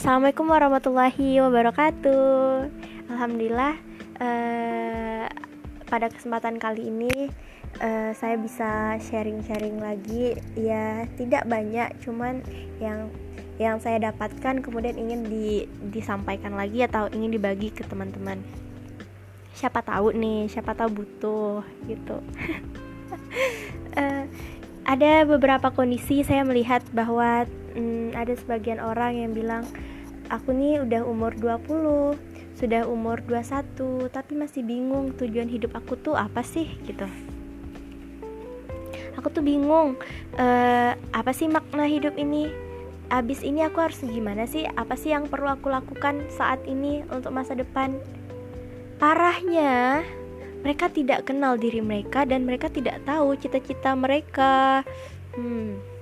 Assalamualaikum warahmatullahi wabarakatuh. Alhamdulillah uh, pada kesempatan kali ini uh, saya bisa sharing-sharing lagi. Ya tidak banyak, cuman yang yang saya dapatkan kemudian ingin di, disampaikan lagi atau ingin dibagi ke teman-teman. Siapa tahu nih, siapa tahu butuh gitu. uh, ada beberapa kondisi saya melihat bahwa hmm, ada sebagian orang yang bilang aku nih udah umur 20 sudah umur 21 tapi masih bingung tujuan hidup aku tuh apa sih gitu. Aku tuh bingung uh, apa sih makna hidup ini? Abis ini aku harus gimana sih? Apa sih yang perlu aku lakukan saat ini untuk masa depan? Parahnya mereka tidak kenal diri mereka dan mereka tidak tahu cita-cita mereka. Hmm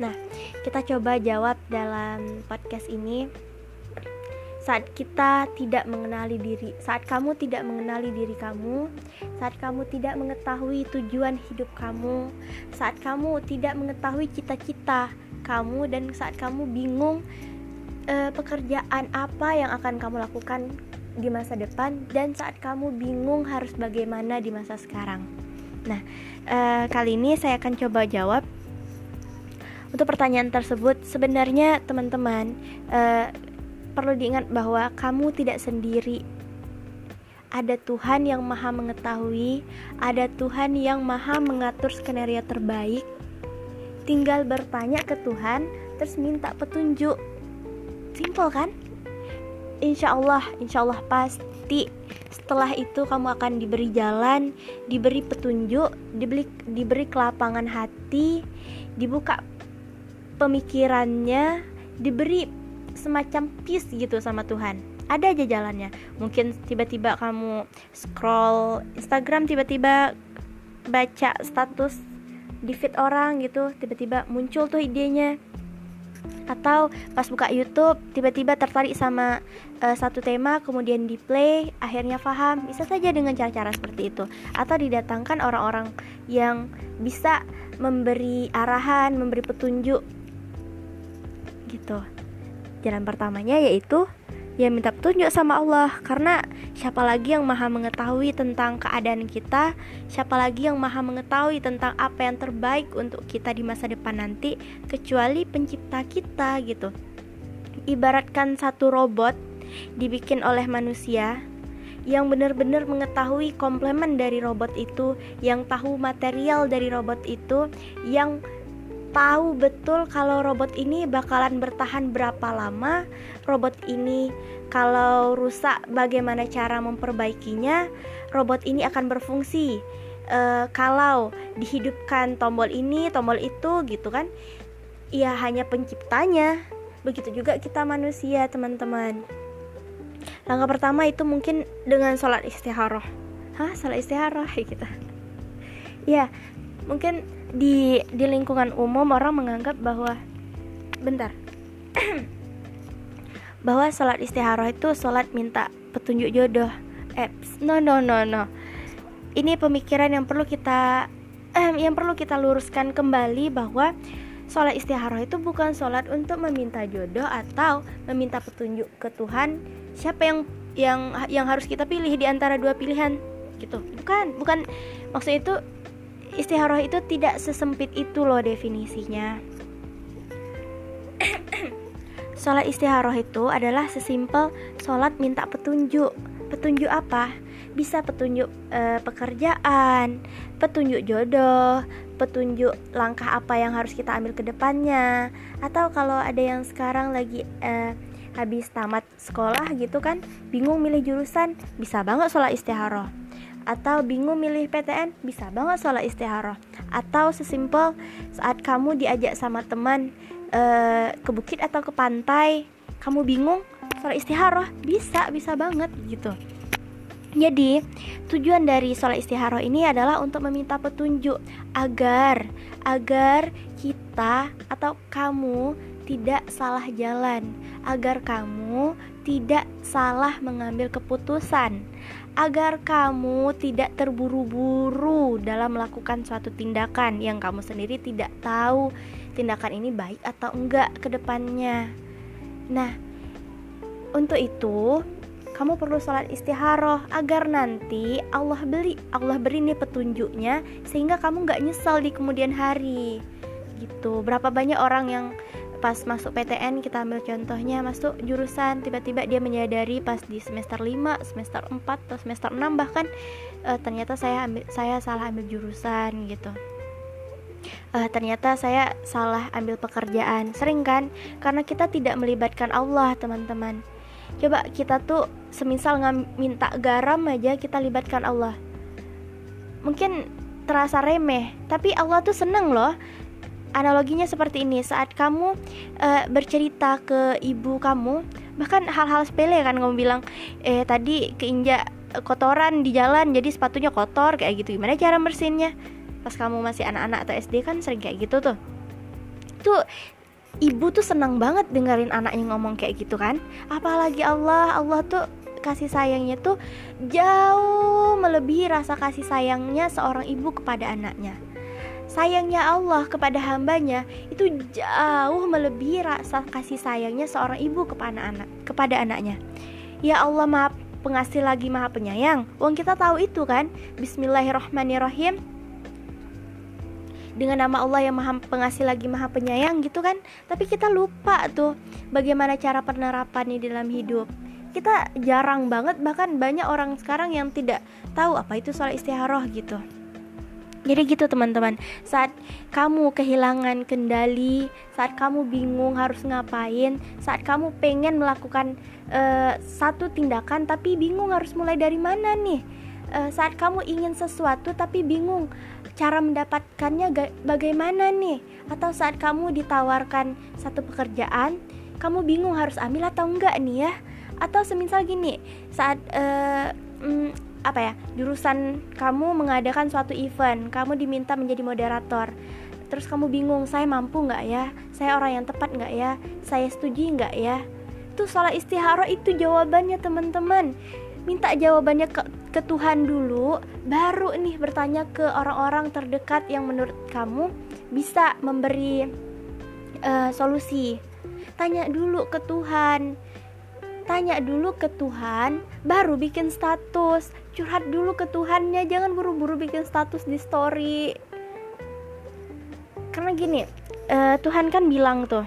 Nah, kita coba jawab dalam podcast ini. Saat kita tidak mengenali diri, saat kamu tidak mengenali diri kamu, saat kamu tidak mengetahui tujuan hidup kamu, saat kamu tidak mengetahui cita-cita kamu dan saat kamu bingung eh, pekerjaan apa yang akan kamu lakukan di masa depan dan saat kamu bingung harus bagaimana di masa sekarang. Nah, eh, kali ini saya akan coba jawab untuk pertanyaan tersebut, sebenarnya teman-teman uh, perlu diingat bahwa kamu tidak sendiri. Ada Tuhan yang Maha Mengetahui, ada Tuhan yang Maha Mengatur skenario terbaik. Tinggal bertanya ke Tuhan, terus minta petunjuk. Simple kan? Insya Allah, insya Allah pasti setelah itu kamu akan diberi jalan, diberi petunjuk, diberi, diberi kelapangan hati, dibuka pemikirannya diberi semacam peace gitu sama Tuhan. Ada aja jalannya. Mungkin tiba-tiba kamu scroll Instagram tiba-tiba baca status di feed orang gitu tiba-tiba muncul tuh idenya. Atau pas buka YouTube tiba-tiba tertarik sama uh, satu tema kemudian di play akhirnya paham. Bisa saja dengan cara-cara seperti itu. Atau didatangkan orang-orang yang bisa memberi arahan memberi petunjuk gitu. Jalan pertamanya yaitu ya minta petunjuk sama Allah. Karena siapa lagi yang maha mengetahui tentang keadaan kita? Siapa lagi yang maha mengetahui tentang apa yang terbaik untuk kita di masa depan nanti? Kecuali pencipta kita gitu. Ibaratkan satu robot dibikin oleh manusia yang benar-benar mengetahui komplement dari robot itu, yang tahu material dari robot itu, yang tahu betul kalau robot ini bakalan bertahan berapa lama, robot ini kalau rusak bagaimana cara memperbaikinya, robot ini akan berfungsi. E, kalau dihidupkan tombol ini, tombol itu gitu kan. Ya hanya penciptanya. Begitu juga kita manusia, teman-teman. Langkah pertama itu mungkin dengan sholat istiharoh. Hah, sholat istiharoh kita. Ya, mungkin di di lingkungan umum orang menganggap bahwa bentar. Bahwa sholat istiharoh itu sholat minta petunjuk jodoh. Eh no no no no. Ini pemikiran yang perlu kita eh, yang perlu kita luruskan kembali bahwa sholat istiharoh itu bukan sholat untuk meminta jodoh atau meminta petunjuk ke Tuhan. Siapa yang yang yang harus kita pilih di antara dua pilihan? Gitu. Bukan bukan. Maksudnya itu istiharoh itu tidak sesempit itu loh definisinya. Sholat istiharoh itu adalah sesimpel sholat minta petunjuk. Petunjuk apa? Bisa petunjuk e, pekerjaan, petunjuk jodoh, petunjuk langkah apa yang harus kita ambil ke depannya. Atau kalau ada yang sekarang lagi e, habis tamat sekolah gitu kan Bingung milih jurusan, bisa banget sholat istiharoh atau bingung milih PTN bisa banget sholat istiharoh atau sesimpel saat kamu diajak sama teman uh, ke bukit atau ke pantai kamu bingung sholat istiharoh bisa bisa banget gitu. Jadi tujuan dari sholat istiharoh ini adalah untuk meminta petunjuk agar agar kita atau kamu tidak salah jalan, agar kamu tidak salah mengambil keputusan, agar kamu tidak terburu-buru dalam melakukan suatu tindakan yang kamu sendiri tidak tahu tindakan ini baik atau enggak ke depannya. Nah, untuk itu kamu perlu sholat istiharoh agar nanti Allah beri Allah beri nih petunjuknya sehingga kamu nggak nyesal di kemudian hari gitu berapa banyak orang yang pas masuk PTN kita ambil contohnya masuk jurusan tiba-tiba dia menyadari pas di semester 5 semester 4 atau semester 6 bahkan uh, ternyata saya ambil saya salah ambil jurusan gitu. Uh, ternyata saya salah ambil pekerjaan. Sering kan? Karena kita tidak melibatkan Allah teman-teman. Coba kita tuh semisal minta garam aja kita libatkan Allah. Mungkin terasa remeh tapi Allah tuh seneng loh analoginya seperti ini. Saat kamu uh, bercerita ke ibu kamu bahkan hal-hal sepele kan kamu bilang eh tadi keinjak kotoran di jalan jadi sepatunya kotor kayak gitu. Gimana cara bersihinnya pas kamu masih anak-anak atau SD kan sering kayak gitu tuh. Tuh ibu tuh senang banget dengerin anaknya ngomong kayak gitu kan. Apalagi Allah Allah tuh kasih sayangnya tuh jauh melebihi rasa kasih sayangnya seorang ibu kepada anaknya sayangnya Allah kepada hambanya itu jauh melebihi rasa kasih sayangnya seorang ibu kepada anak kepada anaknya. Ya Allah maaf pengasih lagi maha penyayang. Wong kita tahu itu kan? Bismillahirrahmanirrahim. Dengan nama Allah yang maha pengasih lagi maha penyayang gitu kan? Tapi kita lupa tuh bagaimana cara penerapannya dalam hidup. Kita jarang banget bahkan banyak orang sekarang yang tidak tahu apa itu soal istiharoh gitu jadi gitu teman-teman, saat kamu kehilangan kendali, saat kamu bingung harus ngapain, saat kamu pengen melakukan uh, satu tindakan tapi bingung harus mulai dari mana nih, uh, saat kamu ingin sesuatu tapi bingung cara mendapatkannya bagaimana nih? Atau saat kamu ditawarkan satu pekerjaan kamu bingung harus ambil atau enggak nih ya? Atau semisal gini saat uh, apa ya jurusan kamu mengadakan suatu event. Kamu diminta menjadi moderator. Terus kamu bingung saya mampu nggak ya? Saya orang yang tepat nggak ya? Saya setuju nggak ya? Itu salah istihara itu jawabannya teman-teman. Minta jawabannya ke, ke Tuhan dulu baru nih bertanya ke orang-orang terdekat yang menurut kamu bisa memberi uh, solusi. Tanya dulu ke Tuhan tanya dulu ke Tuhan baru bikin status. Curhat dulu ke Tuhannya jangan buru-buru bikin status di story. Karena gini uh, Tuhan kan bilang tuh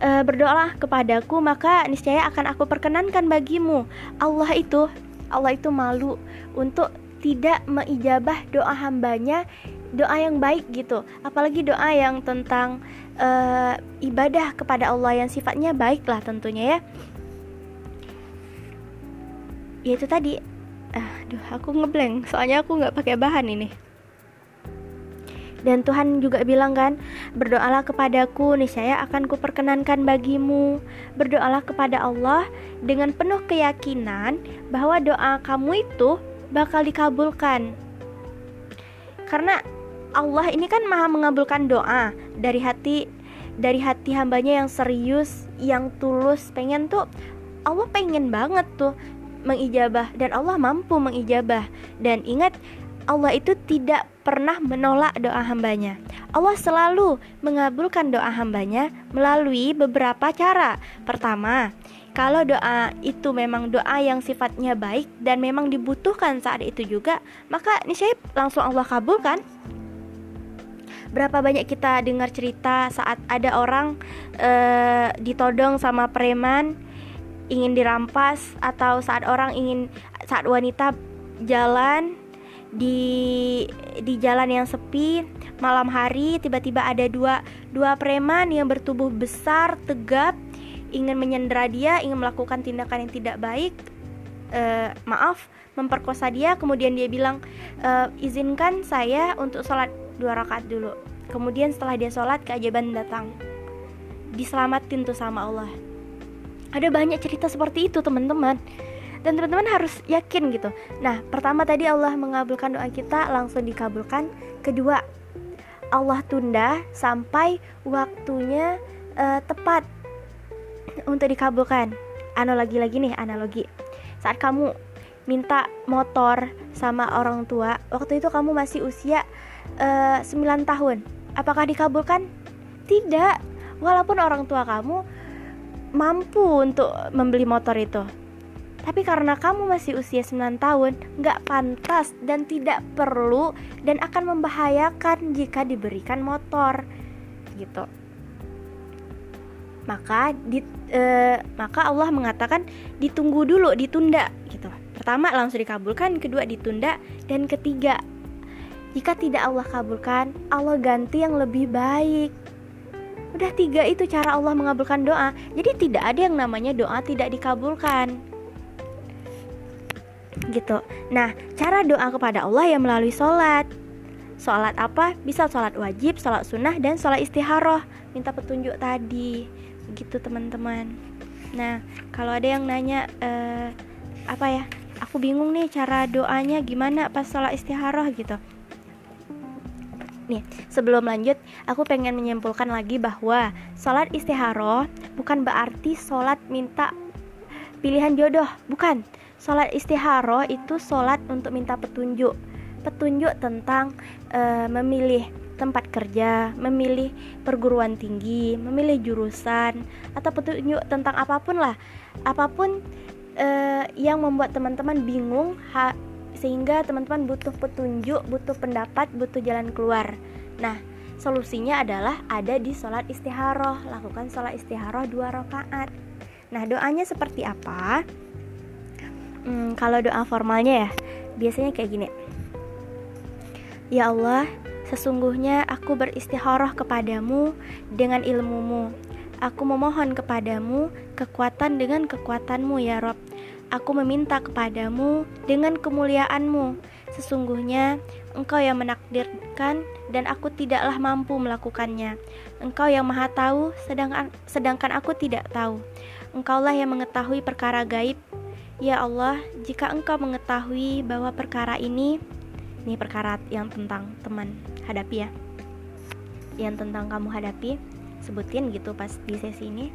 e, berdoalah kepadaku maka niscaya akan aku perkenankan bagimu. Allah itu Allah itu malu untuk tidak mengijabah doa hambanya doa yang baik gitu. Apalagi doa yang tentang e, ibadah kepada Allah yang sifatnya baik lah tentunya ya. Ya itu tadi. Aduh aku ngeblank. Soalnya aku nggak pakai bahan ini. Dan Tuhan juga bilang kan, berdoalah kepadaku, niscaya akan kuperkenankan bagimu. Berdoalah kepada Allah dengan penuh keyakinan bahwa doa kamu itu bakal dikabulkan. Karena Allah ini kan maha mengabulkan doa dari hati dari hati hambanya yang serius, yang tulus, pengen tuh Allah pengen banget tuh mengijabah dan Allah mampu mengijabah. Dan ingat Allah itu tidak pernah menolak doa hambanya. Allah selalu mengabulkan doa hambanya melalui beberapa cara. Pertama, kalau doa itu memang doa yang sifatnya baik dan memang dibutuhkan saat itu juga, maka niscaya langsung Allah kabulkan. Berapa banyak kita dengar cerita saat ada orang uh, ditodong sama preman ingin dirampas atau saat orang ingin saat wanita jalan di di jalan yang sepi malam hari tiba-tiba ada dua dua preman yang bertubuh besar tegap ingin menyandera dia ingin melakukan tindakan yang tidak baik uh, maaf memperkosa dia. Kemudian dia bilang uh, izinkan saya untuk sholat dua rakaat dulu. Kemudian setelah dia sholat keajaiban datang. Diselamatin tuh sama Allah. Ada banyak cerita seperti itu teman-teman. Dan teman-teman harus yakin gitu. Nah pertama tadi Allah mengabulkan doa kita langsung dikabulkan. Kedua Allah tunda sampai waktunya uh, tepat untuk dikabulkan. Analogi lagi nih analogi. Saat kamu minta motor sama orang tua waktu itu kamu masih usia uh, eh, 9 tahun apakah dikabulkan tidak walaupun orang tua kamu mampu untuk membeli motor itu tapi karena kamu masih usia 9 tahun, nggak pantas dan tidak perlu dan akan membahayakan jika diberikan motor. Gitu. Maka di, e, maka Allah mengatakan ditunggu dulu, ditunda gitu. Pertama langsung dikabulkan, kedua ditunda dan ketiga jika tidak Allah kabulkan, Allah ganti yang lebih baik. Udah tiga itu cara Allah mengabulkan doa. Jadi tidak ada yang namanya doa tidak dikabulkan gitu. Nah, cara doa kepada Allah yang melalui sholat. Sholat apa? Bisa sholat wajib, sholat sunnah, dan sholat istiharoh. Minta petunjuk tadi, gitu teman-teman. Nah, kalau ada yang nanya uh, apa ya? Aku bingung nih cara doanya gimana pas sholat istiharoh gitu. Nih, sebelum lanjut, aku pengen menyimpulkan lagi bahwa sholat istiharoh bukan berarti sholat minta pilihan jodoh, bukan. Sholat istiharoh itu sholat untuk minta petunjuk. Petunjuk tentang e, memilih tempat kerja, memilih perguruan tinggi, memilih jurusan Atau petunjuk tentang apa pun lah. Apa pun e, yang membuat teman-teman bingung ha, Sehingga teman-teman butuh petunjuk, butuh pendapat, butuh jalan keluar. Nah, solusinya adalah ada di sholat istiharoh. Lakukan sholat istiharoh dua rakaat. Nah, doanya seperti apa? hmm, kalau doa formalnya ya biasanya kayak gini. Ya Allah sesungguhnya aku beristiharah kepadamu dengan ilmumu. Aku memohon kepadamu kekuatan dengan kekuatanmu ya Rob aku meminta kepadamu dengan kemuliaanmu. Sesungguhnya engkau yang menakdirkan dan aku tidaklah mampu melakukannya. Engkau yang maha tahu sedangkan sedangkan aku tidak tahu. Engkaulah yang mengetahui perkara gaib. Ya Allah, jika engkau mengetahui bahwa perkara ini Ini perkara yang tentang teman hadapi ya. Yang tentang kamu hadapi Sebutin gitu pas di sesi ini.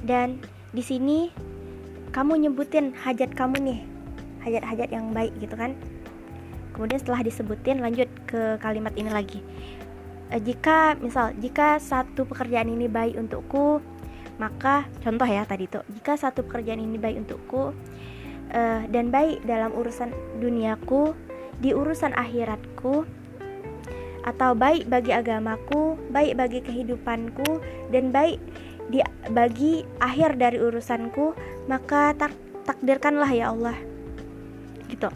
Dan di sini kamu nyebutin hajat kamu nih Hajat-hajat yang baik gitu kan. Kemudian setelah disebutin lanjut ke kalimat ini lagi. Eh, Jika misal jika satu pekerjaan ini baik untukku maka contoh ya tadi tuh, jika satu pekerjaan ini baik untukku uh, dan baik dalam urusan duniaku, di urusan akhiratku, atau baik bagi agamaku, baik bagi kehidupanku, dan baik di bagi akhir dari urusanku, maka tak, takdirkanlah ya Allah. Gitu.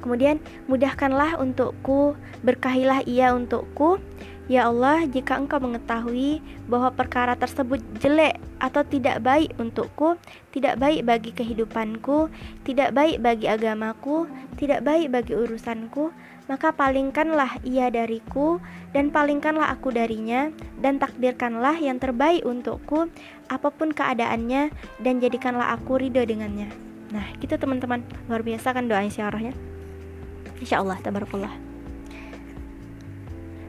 Kemudian mudahkanlah untukku, berkahilah ia untukku Ya Allah, jika engkau mengetahui bahwa perkara tersebut jelek atau tidak baik untukku, tidak baik bagi kehidupanku, tidak baik bagi agamaku, tidak baik bagi urusanku, maka palingkanlah ia dariku dan palingkanlah aku darinya dan takdirkanlah yang terbaik untukku apa pun keadaannya dan jadikanlah aku ridho dengannya. Nah, gitu teman-teman. Luar biasa kan doa isyarahnya. Insya Allah, tabarakallah.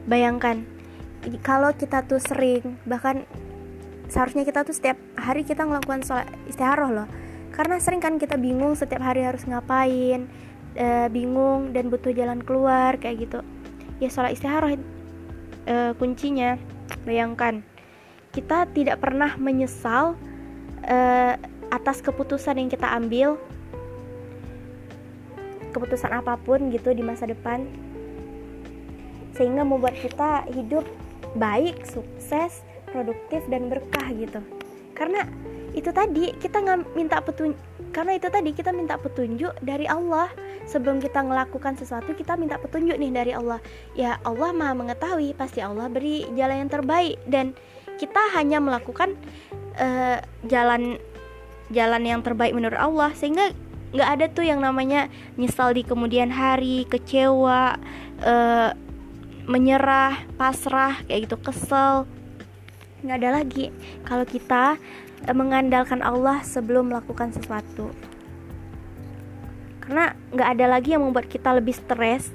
Bayangkan kalau kita tuh sering bahkan seharusnya kita tuh setiap hari kita ngelakukan sholat istiharoh loh. Karena sering kan kita bingung setiap hari harus ngapain e, bingung dan butuh jalan keluar kayak gitu. Ya sholat istiharoh e, kuncinya bayangkan kita tidak pernah menyesal e, atas keputusan yang kita ambil keputusan apa pun gitu di masa depan sehingga membuat kita hidup baik, sukses, produktif dan berkah gitu. Karena itu tadi kita nggak minta petunjuk karena itu tadi kita minta petunjuk dari Allah. Sebelum kita melakukan sesuatu kita minta petunjuk nih dari Allah. Ya Allah maha mengetahui pasti Allah beri jalan yang terbaik. Dan kita hanya melakukan uh, jalan jalan yang terbaik menurut Allah. Sehingga nggak ada tuh yang namanya nyesal di kemudian hari kecewa uh, menyerah, pasrah, kayak gitu kesel. Nggak ada lagi kalau kita e, mengandalkan Allah sebelum melakukan sesuatu. Karena nggak ada lagi yang membuat kita lebih stres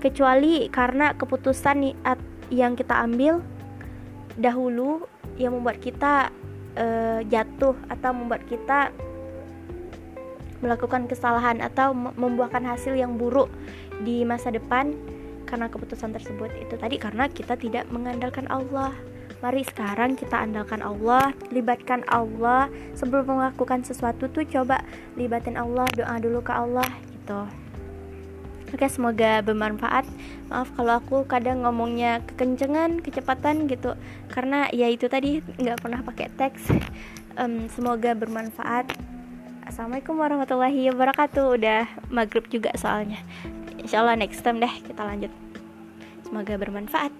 kecuali karena keputusan yang kita ambil dahulu yang membuat kita e, jatuh atau membuat kita melakukan kesalahan atau membuahkan hasil yang buruk di masa depan karena keputusan tersebut itu tadi karena kita tidak mengandalkan Allah Mari sekarang kita andalkan Allah, libatkan Allah sebelum melakukan sesuatu tuh coba libatin Allah, doa dulu ke Allah gitu. Oke, semoga bermanfaat. Maaf kalau aku kadang ngomongnya kekencengan, kecepatan gitu, karena ya itu tadi nggak pernah pakai teks. Um, semoga bermanfaat. Assalamualaikum warahmatullahi wabarakatuh. Udah maghrib juga soalnya. Insya Allah next time deh kita lanjut. Semoga bermanfaat.